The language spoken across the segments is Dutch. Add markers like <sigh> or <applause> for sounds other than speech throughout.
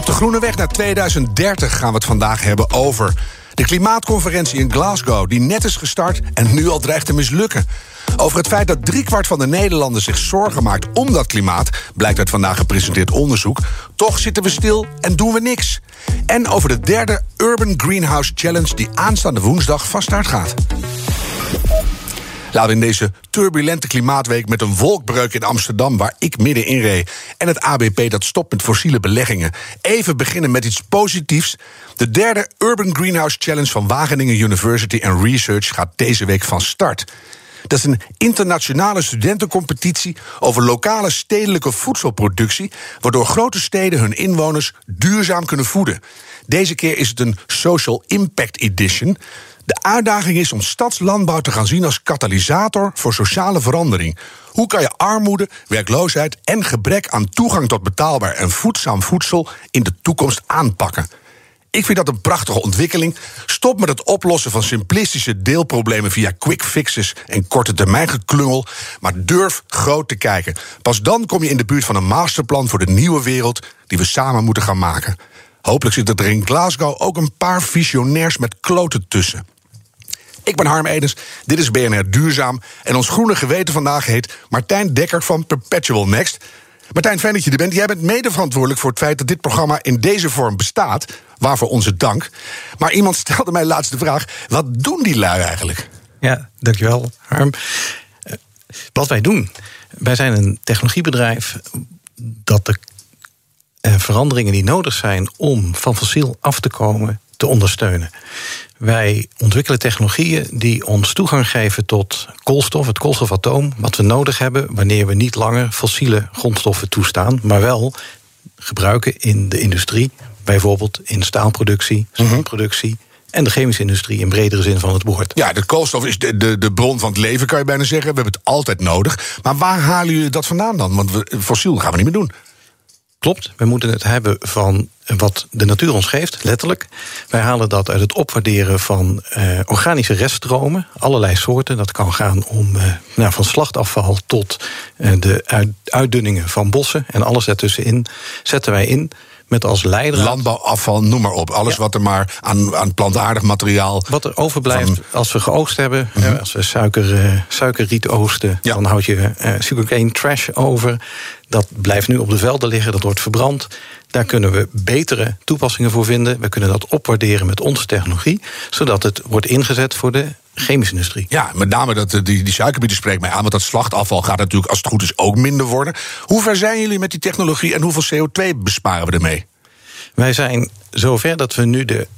Op de Groene Weg naar 2030 gaan we het vandaag hebben over de klimaatconferentie in Glasgow, die net is gestart en nu al dreigt te mislukken. Over het feit dat driekwart van de Nederlanders zich zorgen maakt om dat klimaat, blijkt uit vandaag gepresenteerd onderzoek. Toch zitten we stil en doen we niks. En over de derde Urban Greenhouse Challenge, die aanstaande woensdag van start gaat. We in deze turbulente klimaatweek met een wolkbreuk in Amsterdam, waar ik middenin reed, en het ABP dat stopt met fossiele beleggingen, even beginnen met iets positiefs. De derde Urban Greenhouse Challenge van Wageningen University and Research gaat deze week van start. Dat is een internationale studentencompetitie over lokale stedelijke voedselproductie, waardoor grote steden hun inwoners duurzaam kunnen voeden. Deze keer is het een Social Impact Edition. De uitdaging is om stadslandbouw te gaan zien als katalysator voor sociale verandering. Hoe kan je armoede, werkloosheid en gebrek aan toegang tot betaalbaar en voedzaam voedsel in de toekomst aanpakken? Ik vind dat een prachtige ontwikkeling. Stop met het oplossen van simplistische deelproblemen via quick fixes en korte termijn geklungel, maar durf groot te kijken. Pas dan kom je in de buurt van een masterplan voor de nieuwe wereld die we samen moeten gaan maken. Hopelijk zitten er in Glasgow ook een paar visionairs met kloten tussen. Ik ben Harm Edens, dit is BNR Duurzaam. En ons groene geweten vandaag heet Martijn Dekker van Perpetual Next. Martijn, fijn dat je er bent. Jij bent mede verantwoordelijk voor het feit dat dit programma in deze vorm bestaat. Waarvoor onze dank. Maar iemand stelde mij laatst de vraag: wat doen die lui eigenlijk? Ja, dankjewel, Harm. Eh, wat wij doen, wij zijn een technologiebedrijf dat de veranderingen die nodig zijn om van fossiel af te komen te ondersteunen. Wij ontwikkelen technologieën die ons toegang geven tot koolstof, het koolstofatoom, wat we nodig hebben wanneer we niet langer fossiele grondstoffen toestaan, maar wel gebruiken in de industrie, bijvoorbeeld in staalproductie, cementproductie. En de chemische industrie in bredere zin van het woord. Ja, de koolstof is de, de, de bron van het leven, kan je bijna zeggen. We hebben het altijd nodig. Maar waar halen jullie dat vandaan dan? Want we, fossiel gaan we niet meer doen. Klopt, we moeten het hebben van wat de natuur ons geeft, letterlijk. Wij halen dat uit het opwaarderen van uh, organische reststromen, allerlei soorten. Dat kan gaan om uh, nou, van slachtafval tot uh, de uit, uitdunningen van bossen en alles ertussenin zetten wij in. Met als leider. Landbouwafval, noem maar op. Alles ja. wat er maar aan, aan plantaardig materiaal. Wat er overblijft van... als we geoogst hebben. Mm -hmm. Als we suiker, suikerriet oosten. Ja. Dan houd je sugarcane trash over. Dat blijft nu op de velden liggen, dat wordt verbrand. Daar kunnen we betere toepassingen voor vinden. We kunnen dat opwaarderen met onze technologie, zodat het wordt ingezet voor de chemische industrie. Ja, met name dat, die, die suikerbieten spreekt mij aan, want dat slachtafval gaat natuurlijk, als het goed is, ook minder worden. Hoe ver zijn jullie met die technologie en hoeveel CO2 besparen we ermee? Wij zijn zover dat we nu de,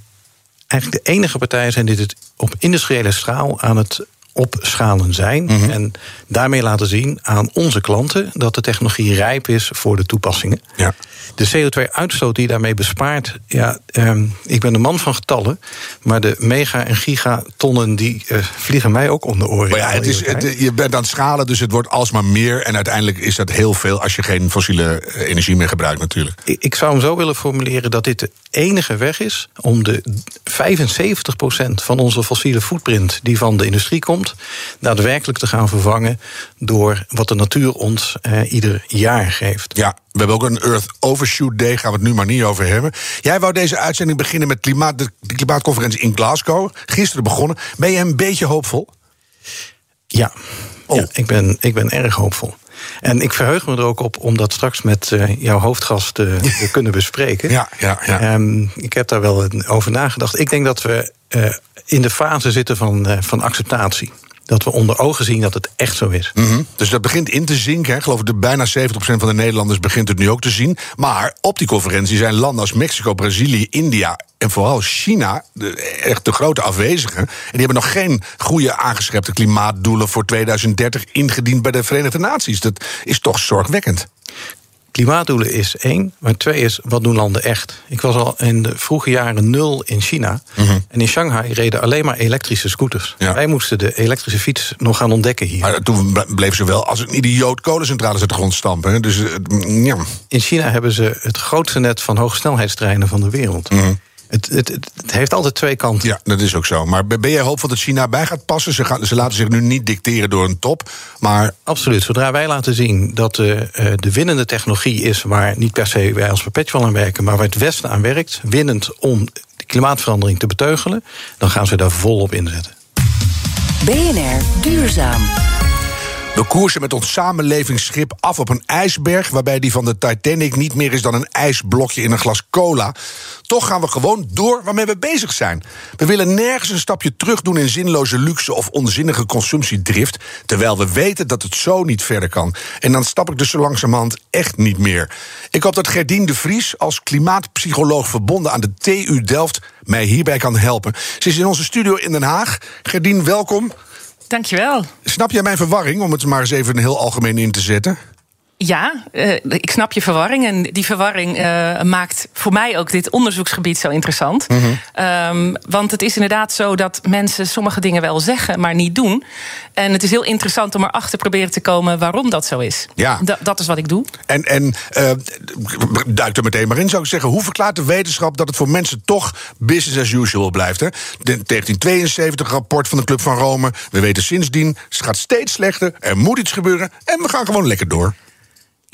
eigenlijk de enige partij zijn die dit op industriële schaal aan het opschalen zijn. Mm -hmm. En daarmee laten zien aan onze klanten dat de technologie rijp is voor de toepassingen. Ja. De CO2-uitstoot die je daarmee bespaart, ja, um, ik ben een man van getallen, maar de mega- en gigatonnen die uh, vliegen mij ook om de oren. Maar ja, het is, het, je bent aan het schalen, dus het wordt alsmaar meer. En uiteindelijk is dat heel veel als je geen fossiele energie meer gebruikt, natuurlijk. Ik, ik zou hem zo willen formuleren dat dit de enige weg is om de 75% van onze fossiele footprint die van de industrie komt, daadwerkelijk te gaan vervangen door wat de natuur ons uh, ieder jaar geeft. Ja, we hebben ook een Earth Overshoot Day, gaan we het nu maar niet over hebben. Jij wou deze uitzending beginnen met klimaat, de, de klimaatconferentie in Glasgow. Gisteren begonnen. Ben je een beetje hoopvol? Ja, oh. ja ik, ben, ik ben erg hoopvol. En ik verheug me er ook op om dat straks met uh, jouw hoofdgast uh, <laughs> te kunnen bespreken. Ja, ja, ja. Um, ik heb daar wel over nagedacht. Ik denk dat we uh, in de fase zitten van, van acceptatie dat we onder ogen zien dat het echt zo is. -hmm. Dus dat begint in te zinken. Hè. Ik geloof dat bijna 70% van de Nederlanders begint het nu ook te zien. Maar op die conferentie zijn landen als Mexico, Brazilië, India en vooral China de, echt de grote afwezigen. En die hebben nog geen goede aangeschrepte klimaatdoelen voor 2030 ingediend bij de Verenigde Naties. Dat is toch zorgwekkend. Klimaatdoelen is één, maar twee is wat doen landen echt. Ik was al in de vroege jaren nul in China. Mhm. En in Shanghai reden alleen maar elektrische scooters. Ja. Wij moesten de elektrische fiets nog gaan ontdekken hier. Maar toen ble- bleef ze wel als een idioot kolencentrales uit de grond stampen. hè. Dus eh, ja. In China hebben ze het grootste net van hogesnelheidstreinen van de wereld. Het, het, het, het heeft altijd twee kanten. ja, dat is ook zo. Maar ben jij hoopvol dat China bij gaat passen? Ze, gaan, ze laten zich nu niet dicteren door een top. Maar Absoluut. Zodra wij laten zien dat de, eh, de winnende technologie is waar niet per se wij als Perpetual aan werken, maar waar het Westen aan werkt, winnend om de klimaatverandering te beteugelen, dan gaan ze daar volop inzetten. BNR Duurzaam. We koersen met ons samenlevingsschip af op een ijsberg... waarbij die van de Titanic niet meer is dan een ijsblokje in een glas cola. Toch gaan we gewoon door waarmee we bezig zijn. We willen nergens een stapje terug doen in zinloze luxe... of onzinnige consumptiedrift... terwijl we weten dat het zo niet verder kan. En dan stap ik dus zo langzamerhand echt niet meer. Ik hoop dat Gerdien de Vries als klimaatpsycholoog... verbonden aan de TU Delft mij hierbij kan helpen. Ze is in onze studio in Den Haag. Gerdien, welkom. Dankjewel. Snap jij mijn verwarring, om het maar eens even heel algemeen in te zetten? Ja, eh, ik snap je verwarring. En die verwarring eh, maakt voor mij ook dit onderzoeksgebied zo interessant. Mhm. Ehm, want het is inderdaad zo dat mensen sommige dingen wel zeggen, maar niet doen. En het is heel interessant om erachter proberen te komen waarom dat zo is. Ja. Da- dat is wat ik doe. En, en eh, duik er meteen maar in, zou ik zeggen. Hoe verklaart de wetenschap dat het voor mensen toch business as usual blijft? Hè? De 1972 rapport van de Club van Rome. We weten sindsdien, het gaat steeds slechter. Er moet iets gebeuren en we gaan gewoon lekker door.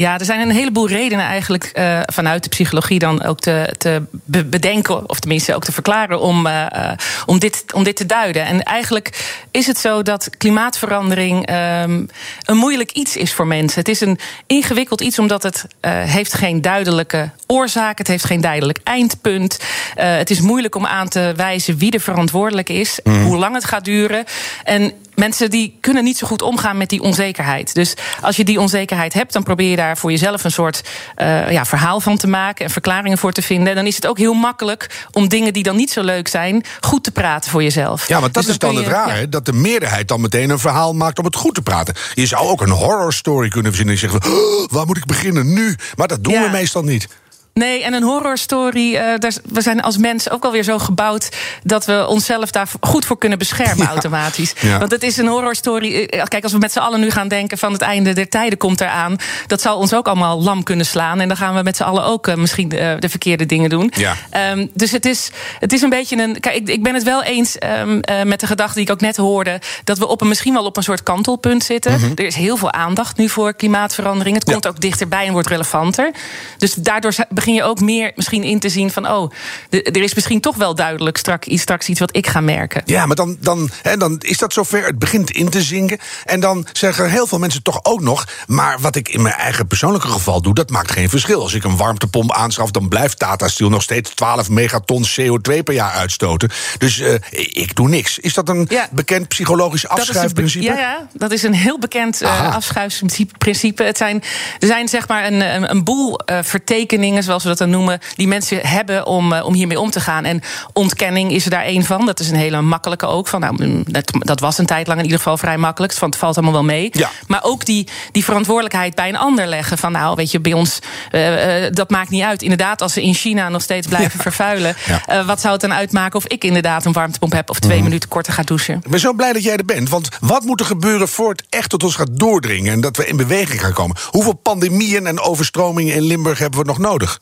Ja, er zijn een heleboel redenen eigenlijk eh, vanuit de psychologie dan ook te, te be- bedenken, of tenminste ook te verklaren om, eh, eh, om, dit, om dit te duiden. En eigenlijk is het zo dat klimaatverandering ehm, een moeilijk iets is voor mensen. Het is een ingewikkeld iets omdat het heeft geen duidelijke oorzaak, het heeft geen duidelijk eindpunt. Het is moeilijk om aan te wijzen wie er verantwoordelijk is, hoe lang het gaat duren. En mensen die kunnen niet zo goed omgaan met die onzekerheid. Dus als je die onzekerheid hebt, dan probeer je daar voor jezelf een soort eh, ja, verhaal van te maken en verklaringen voor te vinden. En dan is het ook heel makkelijk om dingen die dan niet zo leuk zijn, goed te praten voor jezelf. Ja, want dat Dus is dan kun het raar, ja. Dat de meerderheid dan meteen een verhaal maakt om het goed te praten. Je zou ook een horror story kunnen verzinnen. En zeggen, van, "Oh, waar moet ik beginnen nu? Maar dat doen Ja. we meestal niet. Nee, en een horrorstory. eh, we zijn als mens ook wel weer zo gebouwd dat we onszelf daar goed voor kunnen beschermen Ja. automatisch. Ja. Want het is een horrorstory. eh, Kijk, als we met z'n allen nu gaan denken van het einde der tijden komt eraan, dat zal ons ook allemaal lam kunnen slaan. En dan gaan we met z'n allen ook eh, misschien de, de verkeerde dingen doen. Ja. Ehm, dus het is, het is een beetje een. Kijk, ik, ik ben het wel eens ehm, eh, met de gedachte die ik ook net hoorde. Dat we op een, misschien wel op een soort kantelpunt zitten. Er is heel veel aandacht nu voor klimaatverandering. Het Mhm. Komt ook dichterbij en wordt relevanter. Dus daardoor z- begin je ook meer misschien in te zien van. Oh, er is misschien toch wel duidelijk straks iets, straks iets wat ik ga merken. Ja, maar dan, dan, hè, dan is dat zover. Het begint in te zinken. En dan zeggen heel veel mensen toch ook nog. Maar wat ik in mijn eigen persoonlijke geval doe, dat maakt geen verschil. Als ik een warmtepomp aanschaf, dan blijft Tata Steel nog steeds 12 megaton CO2 per jaar uitstoten. Dus eh, ik doe niks. Is dat een Ja. bekend psychologisch afschuifprincipe? Ja, ja, dat is een heel bekend Aha. afschuifprincipe. Het zijn, er zijn zeg maar een, een, een boel eh, vertekeningen, zoals we dat dan noemen, die mensen hebben om, eh, om hiermee om te gaan. En ontkenning is er daar één van. Dat is een hele makkelijke ook. Van, nou, mm, dat, dat was een tijd lang in ieder geval vrij makkelijk. Van, het valt allemaal wel mee. Ja. Maar ook die, die verantwoordelijkheid bij een ander leggen. Van nou, weet je, bij ons, eh, eh, dat maakt niet uit. Inderdaad, als ze in China nog steeds blijven vervuilen. Ja. wat zou het dan uitmaken of ik inderdaad een warmtepomp heb of twee Mhm. minuten korter ga douchen? Ik ben zo blij dat jij er bent. Want wat moet er gebeuren voor het echt tot ons gaat doordringen en dat we in beweging gaan komen? Hoeveel pandemieën en overstromingen in Limburg hebben we nog nodig?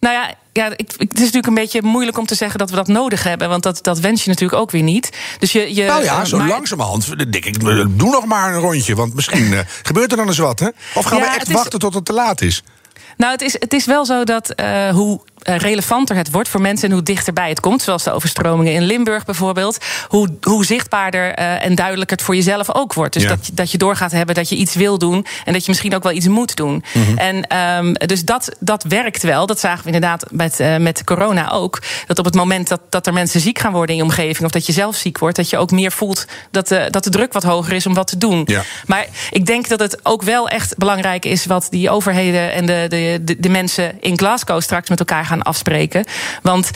Nou ja, ja ik, ik- het is natuurlijk een beetje moeilijk om te zeggen dat we dat nodig hebben. Want dat, dat wens je natuurlijk ook weer niet. Dus je, je, Nou ja, eh, zo maar- langzamerhand denk ik, doe nog maar een rondje. Want misschien eh, <laughs> gebeurt er dan eens wat, hè? Of gaan Ja, we echt is- wachten tot het te laat is? Nou, het is, het is wel zo dat eh, hoe eh, relevanter het wordt voor mensen en hoe dichterbij het komt, zoals de overstromingen in Limburg bijvoorbeeld, hoe, hoe zichtbaarder eh, en duidelijker het voor jezelf ook wordt. Dus Ja. dat, je- dat je doorgaat hebben dat je iets wil doen en dat je misschien ook wel iets moet doen. Mhm. En ehm, dus dat, dat werkt wel. Dat zagen we inderdaad met, eh, met corona ook. Dat op het moment dat, dat er mensen ziek gaan worden in je omgeving, of dat je zelf ziek wordt, dat je ook meer voelt dat de, dat de druk wat hoger is om wat te doen. Ja. Maar ik denk dat het ook wel echt belangrijk is wat die overheden en de, de, de, de mensen in Glasgow straks met elkaar gaan afspreken. Want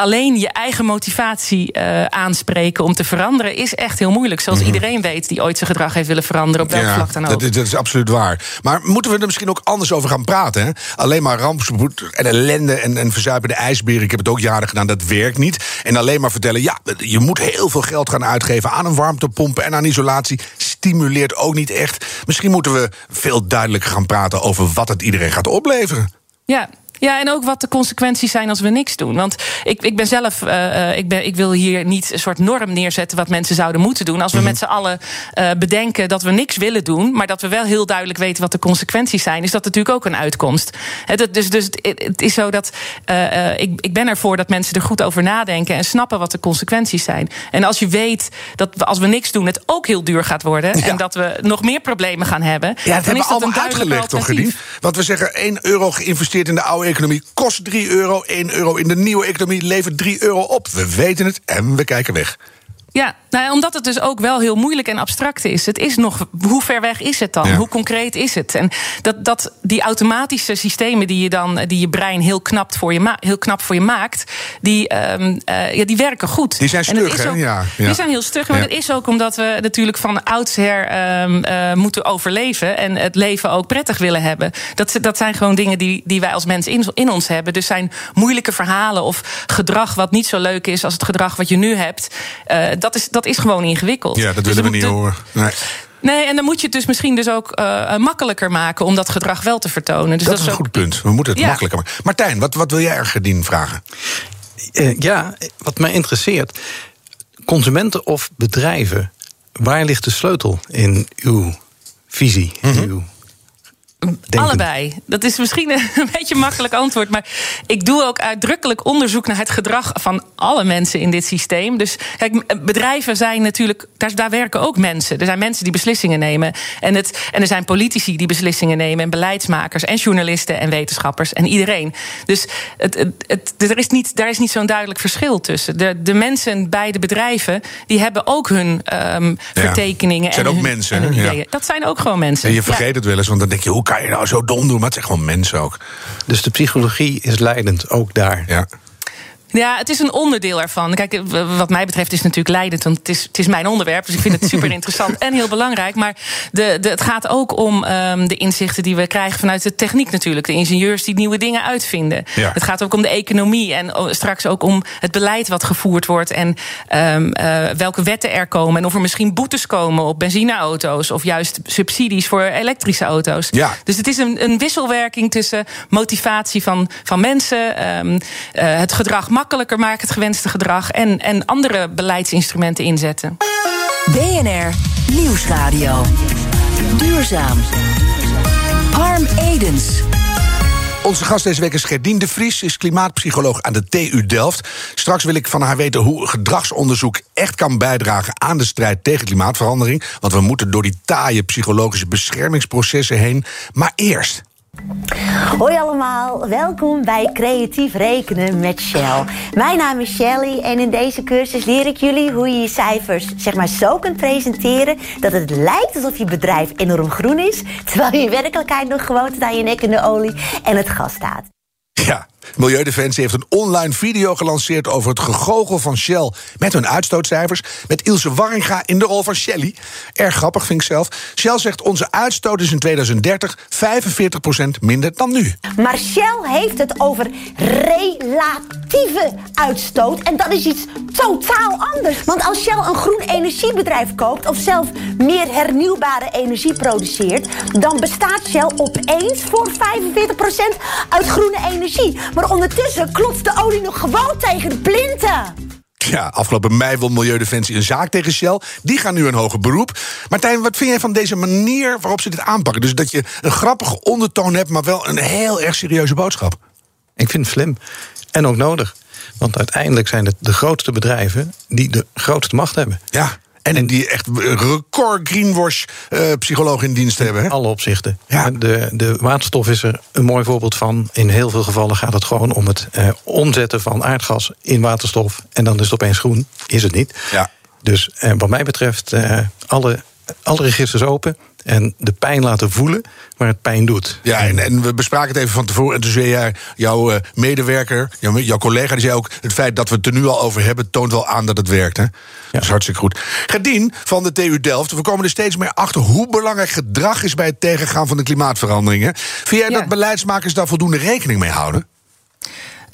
alleen je eigen motivatie uh, aanspreken om te veranderen is echt heel moeilijk. Zoals mm-hmm. iedereen weet die ooit zijn gedrag heeft willen veranderen, op welk ja, vlak dan ook. Dat, is, dat is absoluut waar. Maar moeten we er misschien ook anders over gaan praten? Hè? Alleen maar rampspoed en ellende en, en verzuipende ijsberen. Ik heb het ook jaren gedaan, dat werkt niet. En alleen maar vertellen, ja, je moet heel veel geld gaan uitgeven aan een warmtepomp en aan isolatie. Stimuleert ook niet echt. Misschien moeten we veel duidelijker gaan praten over wat het iedereen gaat opleveren. Ja, ja, en ook wat de consequenties zijn als we niks doen. Want ik, ik ben zelf, uh, ik, ben, ik wil hier niet een soort norm neerzetten wat mensen zouden moeten doen. Als we mm -hmm. met z'n allen uh, bedenken dat we niks willen doen, maar dat we wel heel duidelijk weten wat de consequenties zijn, is dat natuurlijk ook een uitkomst. Het, dus, dus het is zo dat uh, ik, ik ben ervoor dat mensen er goed over nadenken en snappen wat de consequenties zijn. En als je weet dat als we niks doen, het ook heel duur gaat worden ja. en dat we nog meer problemen gaan hebben. Ja, dat hebben we allemaal uitgelegd, toch, Gedien? Want we zeggen 1 euro geïnvesteerd in de oude economie kost 3 euro. 1 euro in de nieuwe economie levert 3 euro op. We weten het en we kijken weg. Ja, nou, omdat het dus ook wel heel moeilijk en abstract is. Het is nog, hoe ver weg is het dan? Ja. Hoe concreet is het? En dat, dat die automatische systemen die je dan, die je brein heel knap voor je, ma heel knap voor je maakt, die, um, uh, ja, die werken goed. Die zijn stug, hè? Ook, ja, ja, Die zijn heel stug, maar dat is ook omdat we natuurlijk van oudsher um, uh, moeten overleven en het leven ook prettig willen hebben. Dat, dat zijn gewoon dingen die, die wij als mensen in, in ons hebben. Dus zijn moeilijke verhalen of gedrag wat niet zo leuk is als het gedrag wat je nu hebt. Uh, dat is, dat is gewoon ingewikkeld. Ja, dat dus willen we niet horen. Nee. Nee, en dan moet je het dus misschien dus ook uh, makkelijker maken om dat gedrag wel te vertonen. Dus dat, dat is een ook... goed punt. We moeten het ja. makkelijker maken. Martijn, wat, wat wil jij er gedien vragen? Uh, ja, wat mij interesseert. Consumenten of bedrijven, waar ligt de sleutel in uw visie? Mm -hmm. uw Denken. Allebei. Dat is misschien een <laughs> beetje een makkelijk antwoord. Maar ik doe ook uitdrukkelijk onderzoek naar het gedrag van alle mensen in dit systeem. Dus kijk, bedrijven zijn natuurlijk. Daar, daar werken ook mensen. Er zijn mensen die beslissingen nemen. En, het, en er zijn politici die beslissingen nemen. En beleidsmakers. En journalisten en wetenschappers. En iedereen. Dus het, het, het, er is niet, daar is niet zo'n duidelijk verschil tussen. De, de mensen bij de bedrijven. die hebben ook hun um, ja. vertekeningen. Het zijn en ook hun, mensen. En ja. Dat zijn ook gewoon mensen. En je vergeet ja. het wel eens, want dan denk je, hoe kan je nou zo dom doen? Maar het zijn gewoon mensen ook. Dus de psychologie is leidend, ook daar. Ja. Ja, het is een onderdeel ervan. Kijk, wat mij betreft is het natuurlijk leidend, want het is, het is mijn onderwerp. Dus ik vind het <laughs> super interessant en heel belangrijk. Maar de, de, het gaat ook om um, de inzichten die we krijgen vanuit de techniek natuurlijk. De ingenieurs die nieuwe dingen uitvinden. Ja. Het gaat ook om de economie en straks ook om het beleid wat gevoerd wordt. En um, uh, welke wetten er komen. En of er misschien boetes komen op benzineauto's. Of juist subsidies voor elektrische auto's. Ja. Dus het is een, een wisselwerking tussen motivatie van, van mensen, um, uh, het gedrag makkelijker maken, het gewenste gedrag. En, en andere beleidsinstrumenten inzetten. BNR Nieuwsradio. Duurzaam. Harm Edens. Onze gast deze week is Gerdien de Vries, is klimaatpsycholoog aan de TU Delft. Straks wil ik van haar weten hoe gedragsonderzoek echt kan bijdragen aan de strijd tegen klimaatverandering. Want we moeten door die taaie psychologische beschermingsprocessen heen. Maar eerst. Hoi allemaal, welkom bij Creatief Rekenen met Shell. Mijn naam is Shelly en in deze cursus leer ik jullie hoe je je cijfers zeg maar zo kunt presenteren dat het lijkt alsof je bedrijf enorm groen is, terwijl je in werkelijkheid nog gewoon aan je nek in de olie en het gas staat. Ja, Milieudefensie heeft een online video gelanceerd over het gegogel van Shell met hun uitstootcijfers. Met Ilse Warringa in de rol van Shelly. Erg grappig, vind ik zelf. Shell zegt onze uitstoot is in 2030 45% minder dan nu. Maar Shell heeft het over relatieve uitstoot. En dat is iets totaal anders. Want als Shell een groen energiebedrijf koopt of zelf meer hernieuwbare energie produceert, dan bestaat Shell opeens voor 45% uit groene energie. Maar ondertussen klotst de olie nog gewoon tegen de plinten. Ja, afgelopen mei wil Milieudefensie een zaak tegen Shell. Die gaan nu een hoger beroep. Martijn, wat vind jij van deze manier waarop ze dit aanpakken? Dus dat je een grappige ondertoon hebt, maar wel een heel erg serieuze boodschap. Ik vind het slim. En ook nodig. Want uiteindelijk zijn het de grootste bedrijven die de grootste macht hebben. Ja. En, die echt record greenwash uh, psycholoog in dienst hebben. Hè? Alle opzichten. Ja. De, de waterstof is er een mooi voorbeeld van. In heel veel gevallen gaat het gewoon om het uh, omzetten van aardgas in waterstof. En dan is het opeens groen. Is het niet. Ja. Dus uh, wat mij betreft, alle alle registers open en de pijn laten voelen waar het pijn doet. Ja, en, en we bespraken het even van tevoren. En toen zei jij, jouw uh, medewerker, jouw, jouw, collega, die zei ook... het feit dat we het er nu al over hebben, toont wel aan dat het werkt. Hè? Ja. Dat is hartstikke goed. Gerdien van de TU Delft, we komen er steeds meer achter... hoe belangrijk gedrag is bij het tegengaan van de klimaatveranderingen. Vind jij ja. dat beleidsmakers daar voldoende rekening mee houden?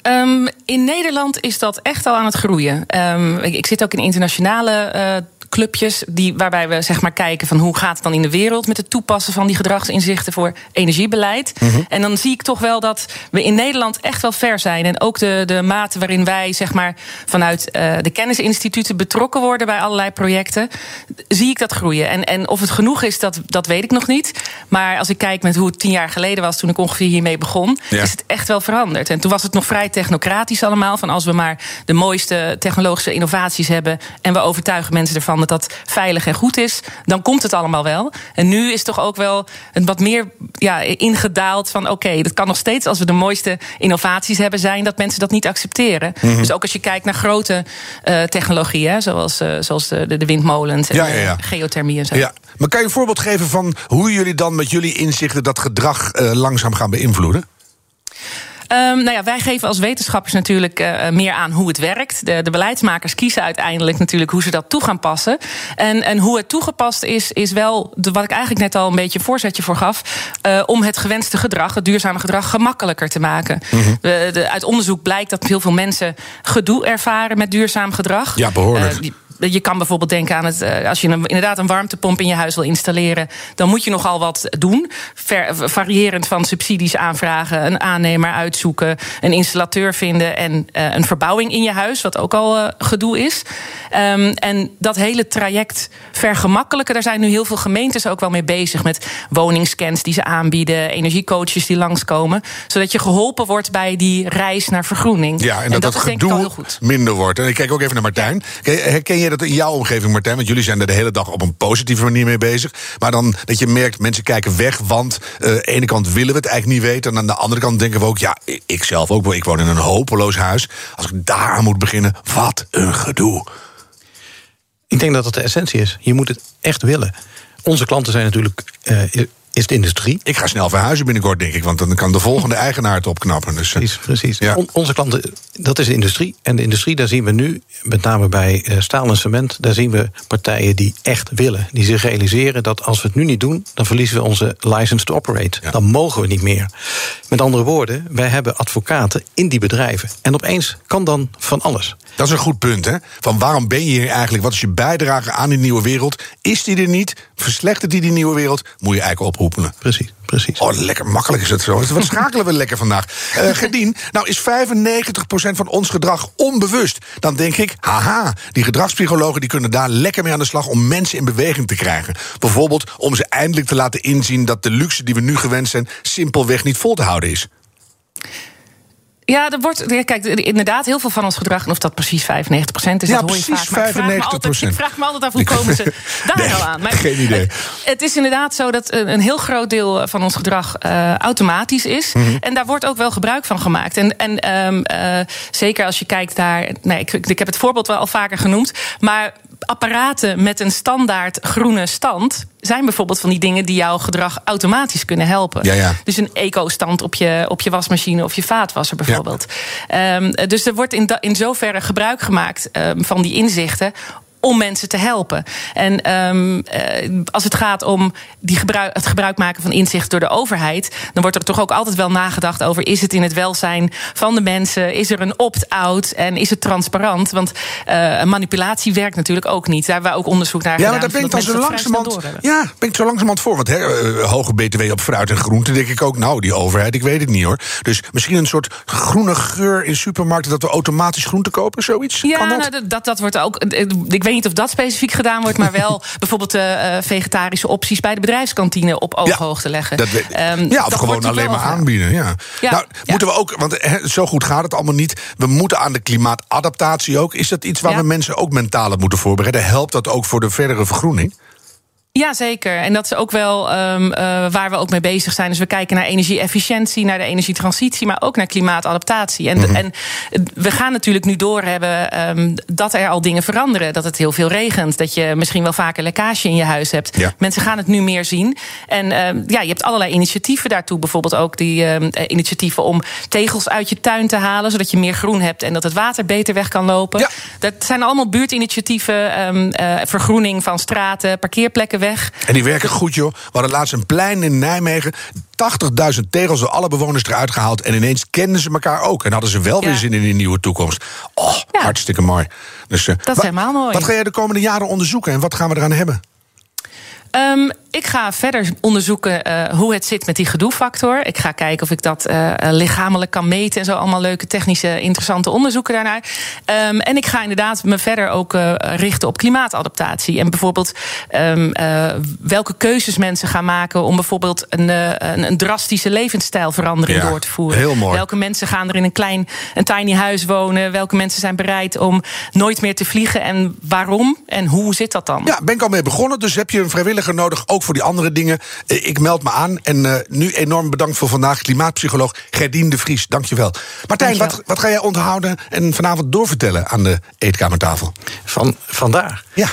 Um, in Nederland is dat echt al aan het groeien. Um, ik, ik, zit ook in internationale uh, clubjes die, waarbij we zeg maar kijken van hoe gaat het dan in de wereld met het toepassen van die gedragsinzichten voor energiebeleid. Mm -hmm. En dan zie ik toch wel dat we in Nederland echt wel ver zijn. En ook de, de mate waarin wij zeg maar vanuit uh, de kennisinstituten betrokken worden bij allerlei projecten, zie ik dat groeien. En, en of het genoeg is, dat, dat weet ik nog niet. Maar als ik kijk met hoe het tien jaar geleden was toen ik ongeveer hiermee begon, ja. is het echt wel veranderd. En toen was het nog vrij technocratisch allemaal. Van als we maar de mooiste technologische innovaties hebben en we overtuigen mensen ervan dat dat veilig en goed is, dan komt het allemaal wel. En nu is toch ook wel een wat meer ja, ingedaald van oké, okay, dat kan nog steeds als we de mooiste innovaties hebben zijn dat mensen dat niet accepteren. Mm -hmm. Dus ook als je kijkt naar grote uh, technologieën, zoals, uh, zoals de, de, windmolens en ja, ja, ja. geothermie en zo. Ja. Maar kan je een voorbeeld geven van hoe jullie dan met jullie inzichten dat gedrag uh, langzaam gaan beïnvloeden? Um, nou ja, wij geven als wetenschappers natuurlijk uh, meer aan hoe het werkt. De, de, beleidsmakers kiezen uiteindelijk natuurlijk hoe ze dat toe gaan passen. En, en hoe het toegepast is, is wel de, wat ik eigenlijk net al een beetje een voorzetje voor gaf. Uh, om het gewenste gedrag, het duurzame gedrag, gemakkelijker te maken. Mm -hmm. de, de, uit onderzoek blijkt dat heel veel mensen gedoe ervaren met duurzaam gedrag. Ja, behoorlijk. Uh, die, je kan bijvoorbeeld denken aan het. Uh, als je een, inderdaad een warmtepomp in je huis wil installeren. dan moet je nogal wat doen. Ver, variërend van subsidies aanvragen, een aannemer uitzoeken. een installateur vinden en uh, een verbouwing in je huis, wat ook al uh, gedoe is. Um, en dat hele traject vergemakkelijken. Daar zijn nu heel veel gemeentes ook wel mee bezig. met woningscans die ze aanbieden, energiecoaches die langskomen. zodat je geholpen wordt bij die reis naar vergroening. Ja, en, en dat, dat, dat gedoe minder wordt. En ik kijk ook even naar Martijn. Herken je dat in jouw omgeving, Martijn? Want jullie zijn er de hele dag op een positieve manier mee bezig. Maar dan dat je merkt, mensen kijken weg. Want uh, aan de ene kant willen we het eigenlijk niet weten. En aan de andere kant denken we ook, ja, ik zelf ook. Ik woon in een hopeloos huis. Als ik daar aan moet beginnen, wat een gedoe. Ik denk dat dat de essentie is. Je moet het echt willen. Onze klanten zijn natuurlijk uh, is de industrie. Ik ga snel verhuizen binnenkort, denk ik, want dan kan de volgende eigenaar het opknappen. Dus, precies, precies. Ja. On, onze klanten, dat is de industrie. En de industrie, daar zien we nu, met name bij uh, staal en cement, daar zien we partijen die echt willen. Die zich realiseren dat als we het nu niet doen, dan verliezen we onze license to operate. Ja. Dan mogen we niet meer. Met andere woorden, wij hebben advocaten in die bedrijven. En opeens kan dan van alles. Dat is een goed punt, hè? Van waarom ben je hier eigenlijk? Wat is je bijdrage aan die nieuwe wereld? Is die er niet? Verslechtert die die nieuwe wereld? Moet je eigenlijk oproepen. Precies, precies. Oh, lekker makkelijk is het zo. Wat <laughs> schakelen we lekker vandaag? Uh, Gerdien, nou is 95% van ons gedrag onbewust. Dan denk ik, haha, die gedragspsychologen die kunnen daar lekker mee aan de slag om mensen in beweging te krijgen. Bijvoorbeeld om ze eindelijk te laten inzien dat de luxe die we nu gewend zijn simpelweg niet vol te houden is. Ja, er wordt, kijk, inderdaad, heel veel van ons gedrag, en of dat precies 95% is, ja, dat hoor je precies vaak. 95%. Ik vraag, altijd, ik vraag me altijd af hoe <laughs> komen ze daar nee, nou aan. Maar geen idee. Het, het, is inderdaad zo dat een heel groot deel van ons gedrag uh, automatisch is. Mm -hmm. En daar wordt ook wel gebruik van gemaakt. En, en um, uh, zeker als je kijkt naar. Nee, ik, ik heb het voorbeeld wel al vaker genoemd. Maar apparaten met een standaard groene stand zijn bijvoorbeeld van die dingen die jouw gedrag automatisch kunnen helpen. Ja, ja. Dus een eco-stand op je, op je wasmachine of je vaatwasser bijvoorbeeld. Ja. Um, dus er wordt in, in zoverre gebruik gemaakt um, van die inzichten om mensen te helpen. En um, uh, als het gaat om die gebruik, het gebruik maken van inzicht door de overheid, dan wordt er toch ook altijd wel nagedacht over: is het in het welzijn van de mensen? Is er een opt-out en is het transparant? Want uh, manipulatie werkt natuurlijk ook niet. Daar hebben we ook onderzoek naar ja, gedaan. Ja, daar ben ik dan zo langzamerhand. Ja, ben ik zo langzamerhand voor. Want hè, uh, hoge BTW op fruit en groente, denk ik ook. Nou, die overheid, ik weet het niet hoor. Dus misschien een soort groene geur in supermarkten dat we automatisch groente kopen, zoiets? Ja, kan dat? Nou, dat, dat wordt ook. Ik weet niet of dat specifiek gedaan wordt, maar wel <laughs> bijvoorbeeld de uh, vegetarische opties bij de bedrijfskantine op ooghoogte leggen. Dat, um, ja, of gewoon alleen maar aanbieden. Ja. nou, moeten we ook, want he, zo goed gaat het allemaal niet. We moeten aan de klimaatadaptatie ook. Is dat iets waar we mensen ook mentaal op moeten voorbereiden? Helpt dat ook voor de verdere vergroening? Ja, zeker. En dat is ook wel um, uh, waar we ook mee bezig zijn. Dus we kijken naar energie-efficiëntie, naar de energietransitie, maar ook naar klimaatadaptatie. En, mm -hmm. en we gaan natuurlijk nu doorhebben um, dat er al dingen veranderen. Dat het heel veel regent. Dat je misschien wel vaker lekkage in je huis hebt. Ja. Mensen gaan het nu meer zien. En um, ja, je hebt allerlei initiatieven daartoe. Bijvoorbeeld ook die initiatieven om tegels uit je tuin te halen, zodat je meer groen hebt en dat het water beter weg kan lopen. Ja. Dat zijn allemaal buurtinitiatieven, uh, vergroening van straten, parkeerplekken weg. En die werken goed, joh. We hadden laatst een plein in Nijmegen. 80.000 tegels door alle bewoners eruit gehaald. En ineens kenden ze elkaar ook. En hadden ze wel ja. weer zin in een nieuwe toekomst. Oh, ja. hartstikke mooi. Dus, uh, dat is helemaal mooi. Wat ga jij de komende jaren onderzoeken en wat gaan we eraan hebben? Um, ik ga verder onderzoeken uh, hoe het zit met die gedoefactor. Ik ga kijken of ik dat uh, lichamelijk kan meten en zo. Allemaal leuke, technische, interessante onderzoeken daarnaar. Um, en ik ga inderdaad me verder ook uh, richten op klimaatadaptatie. En bijvoorbeeld um, welke keuzes mensen gaan maken om bijvoorbeeld een, een, een drastische levensstijlverandering ja, door te voeren. Heel mooi. Welke mensen gaan er in een klein, een tiny huis wonen? Welke mensen zijn bereid om nooit meer te vliegen? En waarom? En hoe zit dat dan? Ja, ben ik al mee begonnen. Dus heb je een vrijwilliger nodig, ook voor die andere dingen. Ik meld me aan. En uh, nu enorm bedankt voor vandaag. Klimaatpsycholoog Gerdien de Vries, dankjewel. Martijn, Wat, wat ga jij onthouden en vanavond doorvertellen aan de eetkamertafel? Van vandaag? Ja.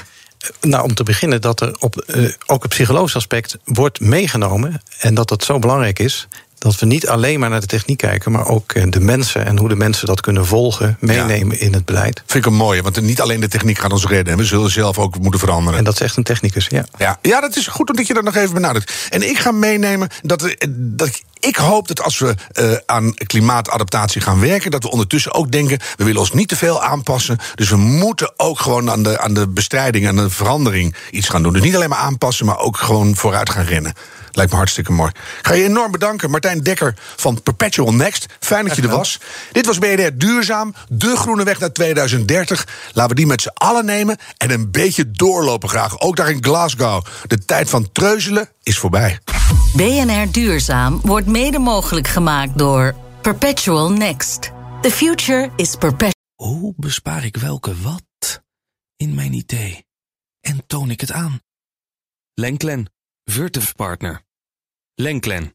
Nou, om te beginnen dat er op, uh, ook het psychologisch aspect wordt meegenomen. En dat dat zo belangrijk is dat we niet alleen maar naar de techniek kijken, maar ook de mensen en hoe de mensen dat kunnen volgen, meenemen ja. in het beleid. Vind ik een mooie, want niet alleen de techniek gaat ons redden. We zullen zelf ook moeten veranderen. En dat is echt een technicus, ja. Ja, ja dat is goed omdat je dat nog even benadrukt. En ik ga meenemen dat, dat ik hoop dat als we uh, aan klimaatadaptatie gaan werken, dat we ondertussen ook denken: we willen ons niet te veel aanpassen. Dus we moeten ook gewoon aan de, aan de bestrijding, aan de verandering iets gaan doen. Dus niet alleen maar aanpassen, maar ook gewoon vooruit gaan rennen. Lijkt me hartstikke mooi. Ik ga je enorm bedanken, Martijn Dekker van Perpetual Next. Fijn dat je er was. Dit was BNR Duurzaam, de groene weg naar 2030. Laten we die met z'n allen nemen en een beetje doorlopen graag. Ook daar in Glasgow. De tijd van treuzelen is voorbij. BNR Duurzaam wordt mede mogelijk gemaakt door Perpetual Next. The future is perpetual. Hoe bespaar ik welke wat in mijn idee? En toon ik het aan? Lenklen, Virtuf Partner. Lenklen,